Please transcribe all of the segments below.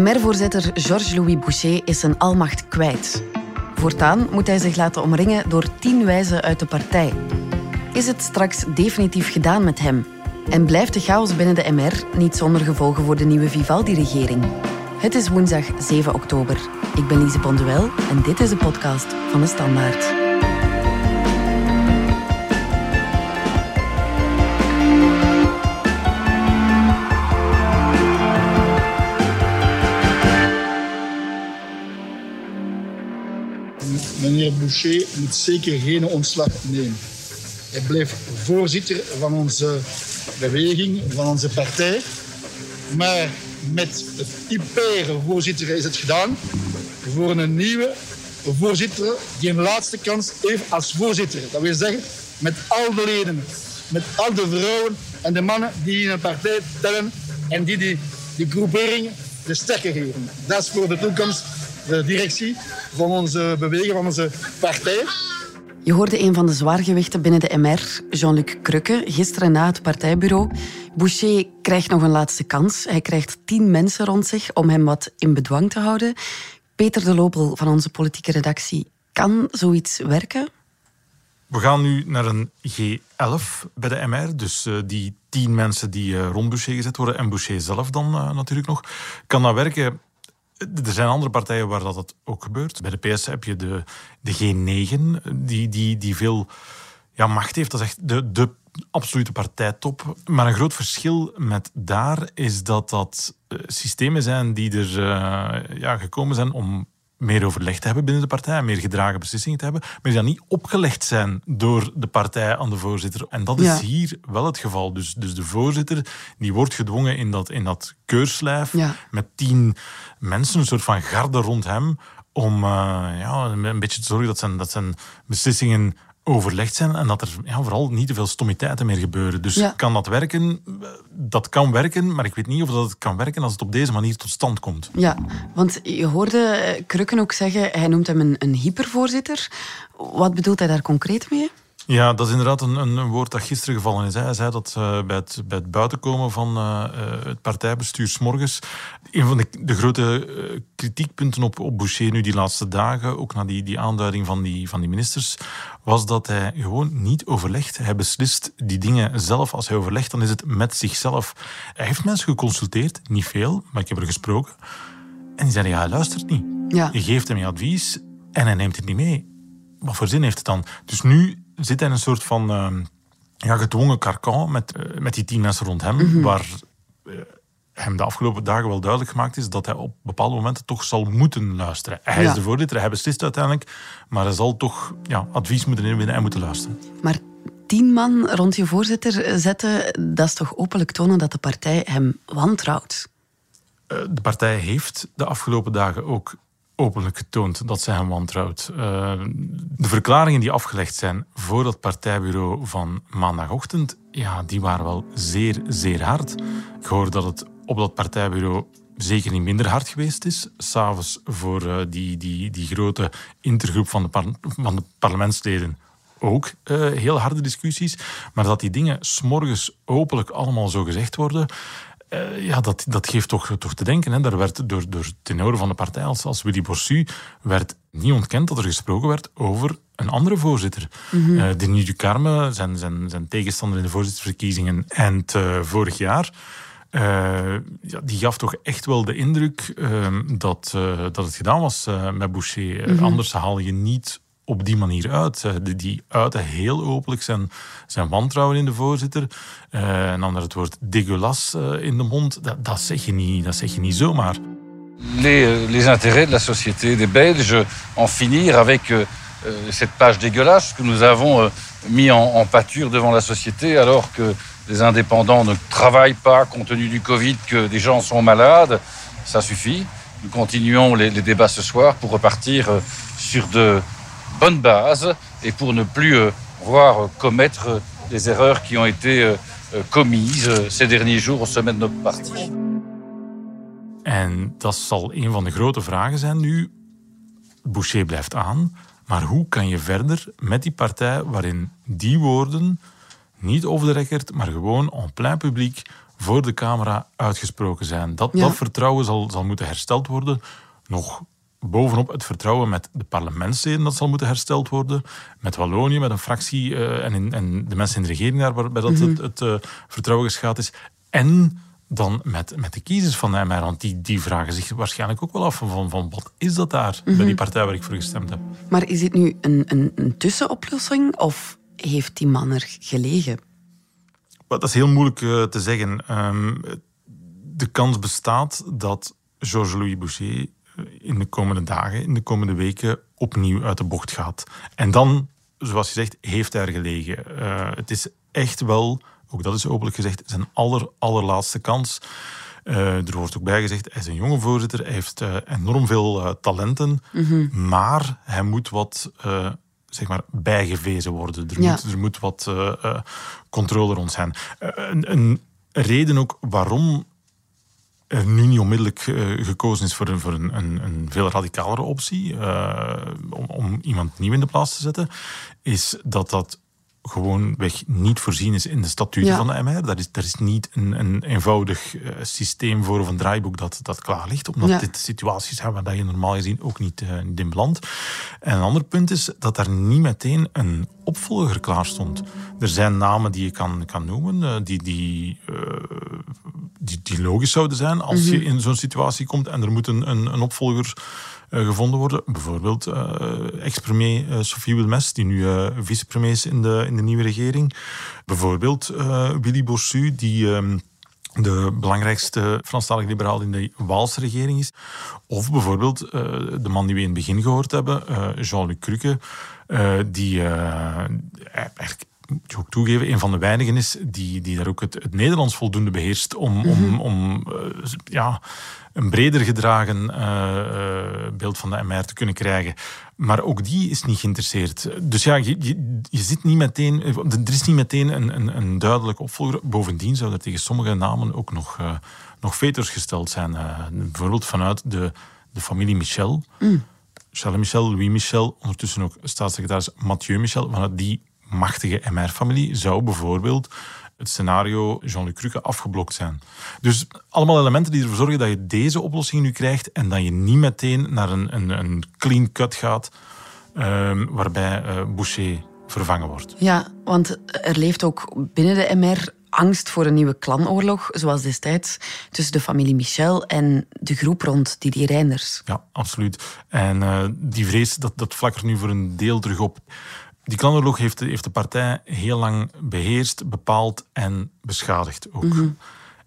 MR-voorzitter Georges-Louis Boucher is zijn almacht kwijt. Voortaan moet hij zich laten omringen door tien wijzen uit de partij. Is het straks definitief gedaan met hem? En blijft de chaos binnen de MR niet zonder gevolgen voor de nieuwe Vivaldi-regering? Het is woensdag 7 oktober. Ik ben Lise Bonduel en dit is de podcast van de Standaard. Meneer Boucher moet zeker geen ontslag nemen. Hij blijft voorzitter van onze beweging, van onze partij. Maar met het impaire voorzitter is het gedaan voor een nieuwe voorzitter die een laatste kans heeft als voorzitter. Dat wil zeggen, met al de leden, met al de vrouwen en de mannen die in een partij tellen en die die, die groeperingen de sterke geven. Dat is voor de toekomst de directie van onze beweging, van onze partij. Je hoorde een van de zwaargewichten binnen de MR, Jean-Luc Krukke, gisteren na het partijbureau. Boucher krijgt nog een laatste kans. Hij krijgt tien mensen rond zich om hem wat in bedwang te houden. Peter de Lopel van onze politieke redactie. Kan zoiets werken? We gaan nu naar een G11 bij de MR. Dus uh, die tien mensen die uh, rond Boucher gezet worden. En Boucher zelf dan uh, natuurlijk nog. Kan dat werken? Er zijn andere partijen waar dat, ook gebeurt. Bij de PS heb je de, de G9, die, die, die veel ja, macht heeft. Dat is echt de, de absolute partijtop. Maar een groot verschil met daar is dat dat systemen zijn die er uh, ja, gekomen zijn om meer overleg te hebben binnen de partij, meer gedragen beslissingen te hebben, maar die dan niet opgelegd zijn door de partij aan de voorzitter. En dat is ja. hier wel het geval. Dus, dus de voorzitter die wordt gedwongen in dat, in dat keurslijf ja. met tien mensen, een soort van garde rond hem, om uh, ja, een beetje te zorgen dat zijn, dat zijn beslissingen overlegd zijn en dat er ja, vooral niet te veel stomiteiten meer gebeuren. Dus ja. kan dat werken? Dat kan werken, maar ik weet niet of dat het kan werken als het op deze manier tot stand komt. Ja, want je hoorde Krukken ook zeggen, hij noemt hem een, een hypervoorzitter. Wat bedoelt hij daar concreet mee? Ja, dat is inderdaad een, een, woord dat gisteren gevallen is. Hij zei dat uh, bij, het, bij het buitenkomen van uh, het partijbestuur s'morgens een van de, de grote uh, kritiekpunten op, op Boucher nu die laatste dagen, ook na die, die aanduiding van die, van die ministers, was dat hij gewoon niet overlegt. Hij beslist die dingen zelf. Als hij overlegt, dan is het met zichzelf. Hij heeft mensen geconsulteerd, niet veel, maar ik heb er gesproken. En die zeiden, ja, hij luistert niet. Ja. Je geeft hem je advies en hij neemt het niet mee. Wat voor zin heeft het dan? Dus nu zit hij in een soort van uh, ja, gedwongen karkan met, uh, met die tien mensen rond hem, mm-hmm. waar uh, hem de afgelopen dagen wel duidelijk gemaakt is dat hij op bepaalde momenten toch zal moeten luisteren. Hij ja. is de voorzitter, hij beslist uiteindelijk, maar hij zal toch ja, advies moeten inwinnen en moeten luisteren. Maar tien man rond je voorzitter zetten, dat is toch openlijk tonen dat de partij hem wantrouwt? De partij heeft de afgelopen dagen ook openlijk getoond dat zij hem wantrouwt. Uh, de verklaringen die afgelegd zijn voor dat partijbureau van maandagochtend, ja, die waren wel zeer, zeer hard. Ik hoor dat het op dat partijbureau zeker niet minder hard geweest is. S'avonds voor uh, die, die, die grote intergroep van de, par van de parlementsleden ook uh, heel harde discussies. Maar dat die dingen s'morgens openlijk allemaal zo gezegd worden... Uh, ja, dat, dat geeft toch, toch te denken. Hè. Daar werd door, door tenoren van de partij als, als Willy Borsu werd niet ontkend dat er gesproken werd over een andere voorzitter. Mm -hmm. uh, Denis Ducarme, zijn, zijn, zijn tegenstander in de voorzittersverkiezingen eind uh, vorig jaar... ja, die gaf toch echt wel de indruk dat, dat het gedaan was met Boucher. Mm -hmm. Anders haal je niet op die manier uit. Die uiten heel openlijk zijn, zijn wantrouwen in de voorzitter. Uh, en dan het woord dégueulasse uh, in de mond. Dat, dat, zeg je niet, dat zeg je niet zomaar. Les, les intérêts de la société des Belges en finir avec euh, cette page dégueulasse que nous avons euh, mis en, en pâture devant la société alors que les indépendants ne travaillent pas compte tenu du Covid, que des gens sont malades. Ça suffit. Nous continuons les, les débats ce soir pour repartir euh, sur de bonne base et pour ne plus euh, voir commettre les erreurs qui ont été euh, commises ces derniers jours au sommet de notre parti. En dat zal een van de grote vragen zijn nu. Boucher blijft aan, maar hoe kan je verder met die partij waarin die woorden niet over de record, maar gewoon en plein publiek voor de camera uitgesproken zijn. Dat, dat vertrouwen zal, zal moeten hersteld worden. Nog bovenop het vertrouwen met de parlementsleden, dat zal moeten hersteld worden. Met Wallonië, met een fractie uh, en, en, de mensen in de regering daar, waarbij dat mhm. het, het uh, vertrouwen geschaad is. En dan met, met de kiezers van de MR. Want die, die vragen zich waarschijnlijk ook wel af van, van wat is dat daar bij die mhm. partij waar ik voor gestemd heb. Maar is dit nu een, een, een tussenoplossing of heeft die man er gelegen? Dat is heel moeilijk uh, te zeggen. Um, de kans bestaat dat Georges-Louis Boucher eh, in de komende dagen, in de komende weken opnieuw uit de bocht gaat. En dan, zoals je zegt, heeft hij er gelegen. Uh, het is echt wel ook dat is openlijk gezegd, zijn aller, allerlaatste kans. Uh, er wordt ook bij gezegd, hij is een jonge voorzitter, hij heeft uh, enorm veel talenten, mm -hmm. maar hij moet wat zeg maar bijgevezen worden. Er, ja. moet, er moet wat controle rond zijn. Een, een, reden ook waarom nu niet onmiddellijk gekozen is voor een, voor een, een, een veel radicalere optie, om, om iemand nieuw in de plaats te zetten, is dat dat gewoonweg niet voorzien is in de statuten van de MR. Daar is, daar is niet een, een eenvoudig uh, systeem voor of een draaiboek dat, dat klaar ligt. Omdat dit situaties zijn waar je normaal gezien ook niet, uh, niet in belandt. En een ander punt is dat daar niet meteen een opvolger klaar stond. Er zijn namen die je kan, kan noemen, uh, die, die, die, die, logisch zouden zijn als je mhm. in zo'n situatie komt en er moet een, een, een opvolger eh, gevonden worden. Bijvoorbeeld uh, ex-premier uh, Sophie Wilmes, die nu vicepremier is in de, in de nieuwe regering. Bijvoorbeeld Willy Boursu, die ehm, de belangrijkste Franstalige liberaal in de Waalse regering is. Of bijvoorbeeld de man die we in het begin gehoord hebben, Jean-Luc Cruque, die eigenlijk moet je ook toegeven, een van de weinigen is die, die daar ook het, het Nederlands voldoende beheerst om, om, mhm. om ja, een breder gedragen uh, beeld van de MR te kunnen krijgen. Maar ook die is niet geïnteresseerd. Dus ja, je, je, je zit niet meteen, er is niet meteen een, een, een duidelijke opvolger. Bovendien zou er tegen sommige namen ook nog, uh, nog veters gesteld zijn. bijvoorbeeld vanuit de, de familie Michel. Mm. Charles Michel, Louis Michel, ondertussen ook staatssecretaris Mathieu Michel. Vanuit die machtige MR-familie zou bijvoorbeeld het scenario Jean-Luc Cruque afgeblokt zijn. Dus allemaal elementen die ervoor zorgen dat je deze oplossing nu krijgt en dat je niet meteen naar een, een, een clean cut gaat um, waarbij uh, Boucher vervangen wordt. Ja, want er leeft ook binnen de MR angst voor een nieuwe klanoorlog, zoals destijds tussen de familie Michel en de groep rond Didier Reinders. Ja, absoluut. En uh, die vrees, dat, dat nu voor een deel terug op. Die klanoloog heeft, heeft de partij heel lang beheerst, bepaald en beschadigd ook. Mhm.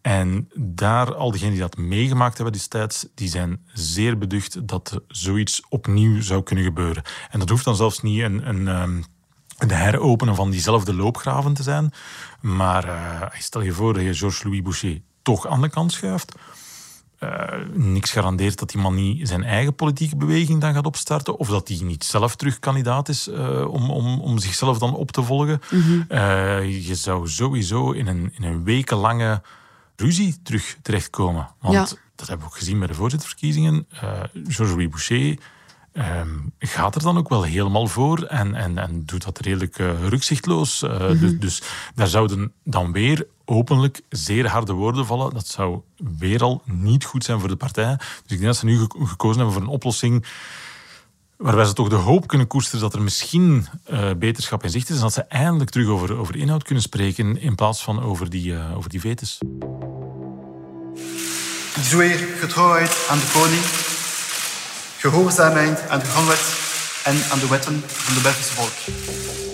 En daar, al diegenen die dat meegemaakt hebben destijds, die zijn zeer beducht dat zoiets opnieuw zou kunnen gebeuren. En dat hoeft dan zelfs niet een, een, ehm, een heropenen van diezelfde loopgraven te zijn. Maar uh, stel je voor dat je Georges-Louis Boucher toch aan de kant schuift uh, niks garandeert dat die man niet zijn eigen politieke beweging dan gaat opstarten. Of dat hij niet zelf terug kandidaat is uh, om, om, om zichzelf dan op te volgen. Mm je zou sowieso in een, in een wekenlange ruzie terug terechtkomen. Want dat hebben we ook gezien bij de voorzitterverkiezingen. Georges-Louis Boucher Um, gaat er dan ook wel helemaal voor en, en, en doet dat redelijk rukzichtloos. Mm -hmm. dus, dus, daar zouden dan weer openlijk zeer harde woorden vallen. Dat zou weer al niet goed zijn voor de partij. Dus ik denk dat ze nu gekozen hebben voor een oplossing waarbij ze toch de hoop kunnen koesteren dat er misschien uh, beterschap in zicht is en dat ze eindelijk terug over, over inhoud kunnen spreken in plaats van over die, uh, over die vetes. Ik zweer getrouwheid aan de koning gehoorzaamheid aan de grondwet en aan de wetten van de Belgische volk.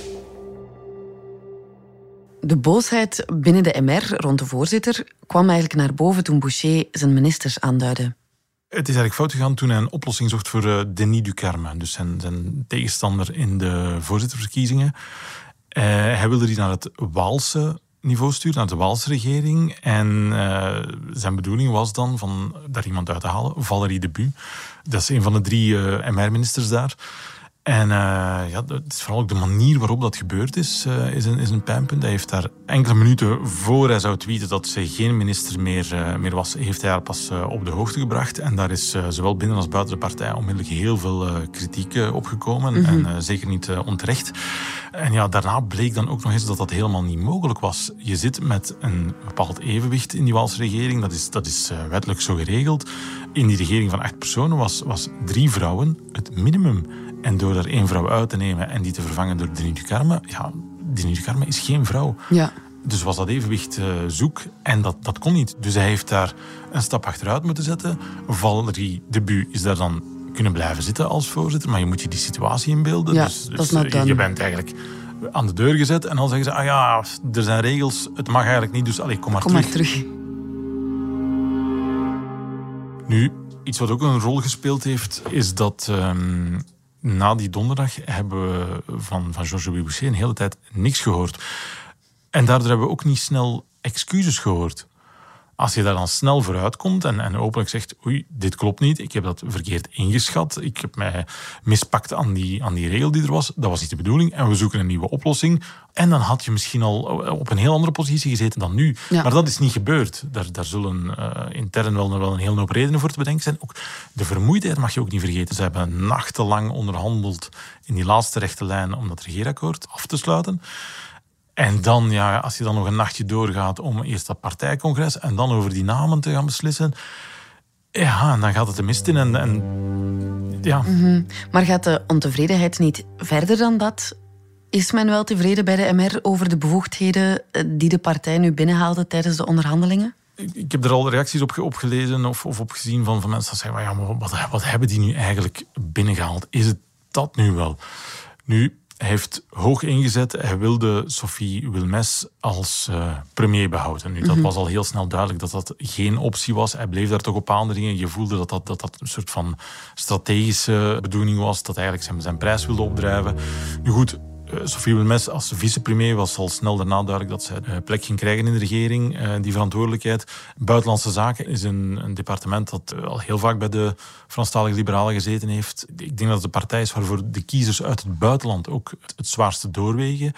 De boosheid binnen de MR rond de voorzitter kwam eigenlijk naar boven toen Boucher zijn ministers aanduidde. Het is eigenlijk fout gegaan toen hij een oplossing zocht voor uh, Denis Ducarme, dus zijn, zijn, tegenstander in de voorzitterverkiezingen. Uh, hij wilde die naar het Waalse niveau sturen, naar de Waalse regering. En uh, zijn bedoeling was dan van daar iemand uit te halen, Valérie Debu. Dat is een van de drie MR-ministers daar. En uh, ja, het is vooral ook de manier waarop dat gebeurd is, uh, is, een, is een pijnpunt. Hij heeft daar enkele minuten voor hij zou tweeten dat ze geen minister meer, uh, meer was, heeft hij haar pas op de hoogte gebracht. En daar is zowel binnen als buiten de partij onmiddellijk heel veel kritiek opgekomen. Mm -hmm. En zeker niet onterecht. En ja, daarna bleek dan ook nog eens dat dat helemaal niet mogelijk was. Je zit met een bepaald evenwicht in die Waalse regering. Dat is, dat is wettelijk zo geregeld. In die regering van acht personen was, was drie vrouwen het minimum. En door er één vrouw uit te nemen en die te vervangen door Denis Ducarme, ja, Denis Ducarme is geen vrouw. Ja. Dus was dat evenwicht uh, zoek en dat, dat kon niet. Dus hij heeft daar een stap achteruit moeten zetten. Valerie Debu is daar dan kunnen blijven zitten als voorzitter, maar je moet je die situatie inbeelden. Ja, dus, dus uh, je bent eigenlijk aan de deur gezet en dan zeggen ze, ah ja, er zijn regels, het mag eigenlijk niet, dus allee, kom maar kom terug. Maar terug. Nu, iets wat ook een rol gespeeld heeft, is dat um, na die donderdag hebben we van, van Georges Boucher een hele tijd niks gehoord. En daardoor hebben we ook niet snel excuses gehoord. Als je daar dan snel vooruit komt en, en openlijk zegt: Oei, dit klopt niet, ik heb dat verkeerd ingeschat, ik heb mij mispakt aan die, aan die regel die er was, dat was niet de bedoeling en we zoeken een nieuwe oplossing. En dan had je misschien al op een heel andere positie gezeten dan nu. Ja. Maar dat is niet gebeurd. Daar, daar zullen uh, intern wel, wel een hele hoop redenen voor te bedenken zijn. Ook de vermoeidheid mag je ook niet vergeten. Ze hebben nachtenlang onderhandeld in die laatste rechte lijn om dat regeerakkoord af te sluiten. En dan, ja, als je dan nog een nachtje doorgaat om eerst dat partijcongres en dan over die namen te gaan beslissen. Ja, dan gaat het de mist in. En, en ja. Mm -hmm. Maar gaat de ontevredenheid niet verder dan dat? Is men wel tevreden bij de MR over de bevoegdheden die de partij nu binnenhaalde tijdens de onderhandelingen? Ik heb er al reacties op, op gelezen of, of op gezien van, van mensen die zeggen: ja, maar wat, wat hebben die nu eigenlijk binnengehaald? Is het dat nu wel? Nu, hij heeft hoog ingezet. Hij wilde Sophie Wilmes als uh, premier behouden. Nu, dat mm -hmm. was al heel snel duidelijk dat dat geen optie was. Hij bleef daar toch op aandringen. Je voelde dat dat, dat, dat een soort van strategische bedoeling was. Dat eigenlijk zijn, zijn prijs wilde opdrijven. Nu goed, Sophie Wilmes als vicepremier was al snel daarna duidelijk dat zij een plek ging krijgen in de regering, die verantwoordelijkheid. Buitenlandse Zaken is een, een departement dat al heel vaak bij de Franstalige Liberalen gezeten heeft. Ik denk dat het de partij is waarvoor de kiezers uit het buitenland ook het, zwaarste doorwegen.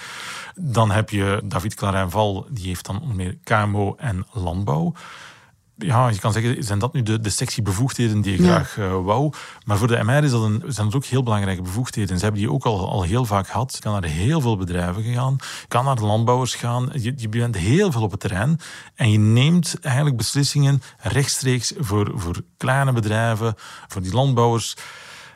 Dan heb je David Clarijn-Val, die heeft dan meer KMO en landbouw ja, je kan zeggen, zijn dat nu de, de sectie bevoegdheden die je Ja. graag uh, wou? Maar voor de MR is dat een, zijn dat ook heel belangrijke bevoegdheden. Ze hebben die ook al, al heel vaak gehad. Je kan naar heel veel bedrijven gaan, kan naar de landbouwers gaan. Je, je bent heel veel op het terrein. En je neemt eigenlijk beslissingen rechtstreeks voor, voor kleine bedrijven, voor die landbouwers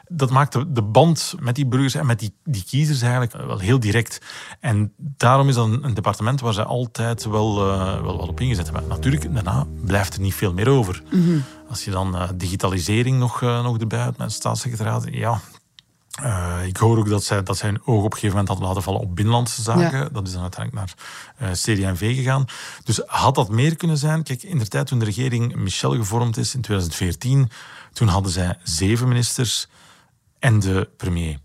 dat maakt de, de, band met die burgers en met die, die kiezers eigenlijk wel heel direct. En daarom is dat een, een departement waar ze altijd wel, uh, wel wat op ingezet hebben. Natuurlijk, daarna blijft er niet veel meer over. Mm -hmm. Als je dan uh, digitalisering nog, uh, nog erbij hebt met staatssecretariaat, ja... ik hoor ook dat zij, dat zij een oog op een gegeven moment had laten vallen op binnenlandse zaken. Ja. Dat is dan uiteindelijk naar CD&V gegaan. Dus had dat meer kunnen zijn? Kijk, in de tijd toen de regering Michel gevormd is in 2014, toen hadden zij zeven ministers en de premier.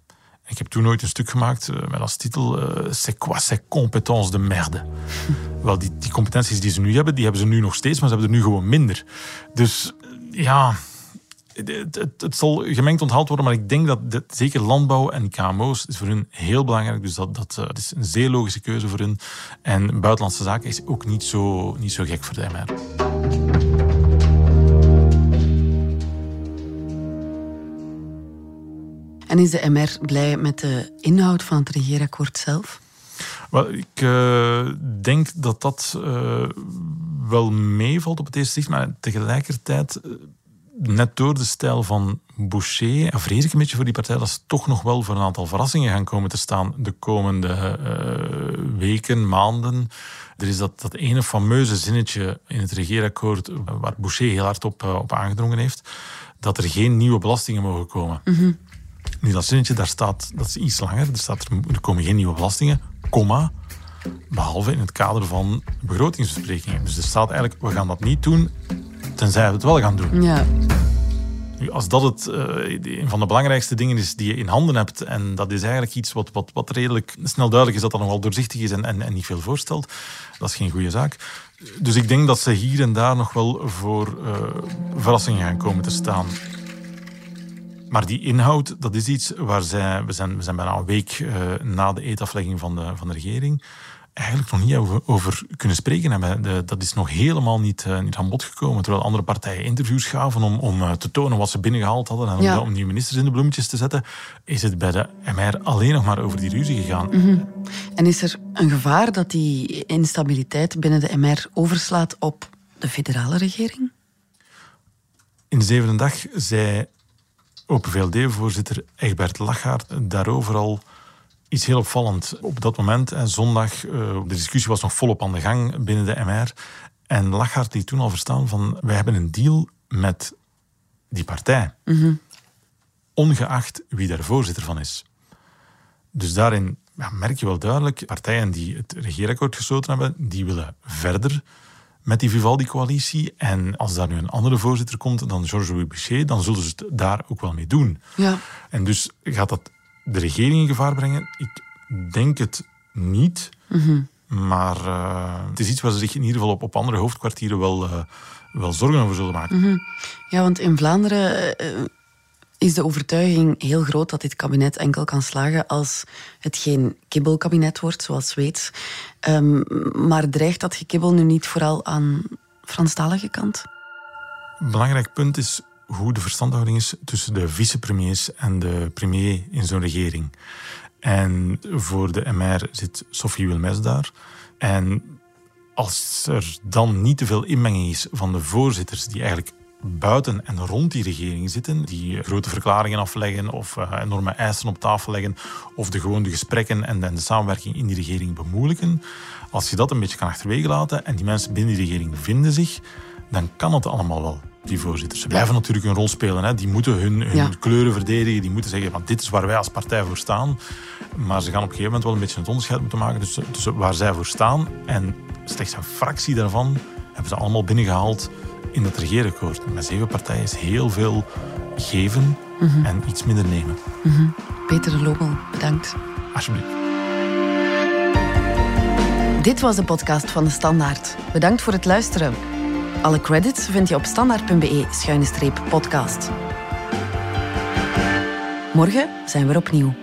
Ik heb toen ooit een stuk gemaakt uh, met als titel uh, C'est quoi ces compétences de merde? Wel, die, die competenties die ze nu hebben, die hebben ze nu nog steeds, maar ze hebben er nu gewoon minder. Dus ja, het, zal gemengd onthaald worden, maar ik denk dat zeker landbouw en KMO's is voor hun heel belangrijk. Dus dat, dat, dat is een zeer logische keuze voor hun. En buitenlandse zaken is ook niet zo, niet zo gek voor de MR. En is de MR blij met de inhoud van het regeerakkoord zelf? Wel, ik uh, denk dat dat uh, wel meevalt op het eerste zicht, maar tegelijkertijd, uh, net door de stijl van Boucher, vrees ik een beetje voor die partij dat ze toch nog wel voor een aantal verrassingen gaan komen te staan de komende weken, maanden. Er is dat, dat ene fameuze zinnetje in het regeerakkoord waar Boucher heel hard op, op aangedrongen heeft, dat er geen nieuwe belastingen mogen komen. Mm -hmm. Nu, dat zinnetje, daar staat, dat is iets langer. Er staat, er komen geen nieuwe belastingen, comma, behalve in het kader van begrotingsbesprekingen. Dus er staat eigenlijk, we gaan dat niet doen, tenzij we het wel gaan doen. Ja. Nu, als dat het, uh, een van de belangrijkste dingen is die je in handen hebt, en dat is eigenlijk iets wat, wat, wat redelijk snel duidelijk is dat dat nogal doorzichtig is en, en, en niet veel voorstelt, dat is geen goede zaak. Dus ik denk dat ze hier en daar nog wel voor uh, verrassingen gaan komen te staan. Maar die inhoud, dat is iets waar zij... We zijn, we zijn bijna een week uh, na de eetaflegging van de, van de regering eigenlijk nog niet over, over kunnen spreken hebben. dat is nog helemaal niet, uh, niet aan bod gekomen. Terwijl andere partijen interviews gaven om, om uh, te tonen wat ze binnengehaald hadden en ja. om, nieuwe ministers in de bloemetjes te zetten, is het bij de MR alleen nog maar over die ruzie gegaan. Mm -hmm. En is er een gevaar dat die instabiliteit binnen de MR overslaat op de federale regering? In de zevende dag zei Open VLD-voorzitter Egbert Lachaert daarover al iets heel opvallend. Op dat moment, en zondag, uh, de discussie was nog volop aan de gang binnen de MR. En Lachart die toen al verstaan van, wij hebben een deal met die partij. Mm Ongeacht wie daar voorzitter van is. Dus daarin ja, merk je wel duidelijk, partijen die het regeerakkoord gesloten hebben, die willen verder met die Vivaldi-coalitie. En als daar nu een andere voorzitter komt dan Georges-Louis Boucher, dan zullen ze het daar ook wel mee doen. Ja. En dus gaat dat de regering in gevaar brengen? Ik denk het niet. Mm Maar uh, het is iets waar ze zich in ieder geval op, op andere hoofdkwartieren wel, uh, wel zorgen over zullen maken. Mm -hmm. Ja, want in Vlaanderen uh, is de overtuiging heel groot dat dit kabinet enkel kan slagen als het geen kibbelkabinet wordt, zoals Zweeds. Um, maar dreigt dat gekibbel nu niet vooral aan Franstalige kant? Belangrijk punt is hoe de verstandhouding is tussen de vicepremiers en de premier in zo'n regering. En voor de MR zit Sophie Wilmes daar. En als er dan niet te veel inmenging is van de voorzitters die eigenlijk buiten en rond die regering zitten, die grote verklaringen afleggen of uh, enorme eisen op tafel leggen, of de gewone gesprekken en de, en de samenwerking in die regering bemoeilijken, als je dat een beetje kan achterwege laten en die mensen binnen die regering vinden zich, dan kan het allemaal wel die voorzitters. Ze blijven natuurlijk een rol spelen. Hè. Die moeten hun, hun ja. kleuren verdedigen. Die moeten zeggen, van dit is waar wij als partij voor staan. Maar ze gaan op een gegeven moment wel een beetje het onderscheid moeten maken tussen, tussen waar zij voor staan. En slechts een fractie daarvan hebben ze allemaal binnengehaald in het regeerakkoord. Met zeven partijen is heel veel geven mm -hmm. en iets minder nemen. Mm -hmm. Peter de Lobel, bedankt. Alsjeblieft. Dit was de podcast van De Standaard. Bedankt voor het luisteren. Alle credits vind je op standaard.be-podcast. Morgen zijn we er opnieuw.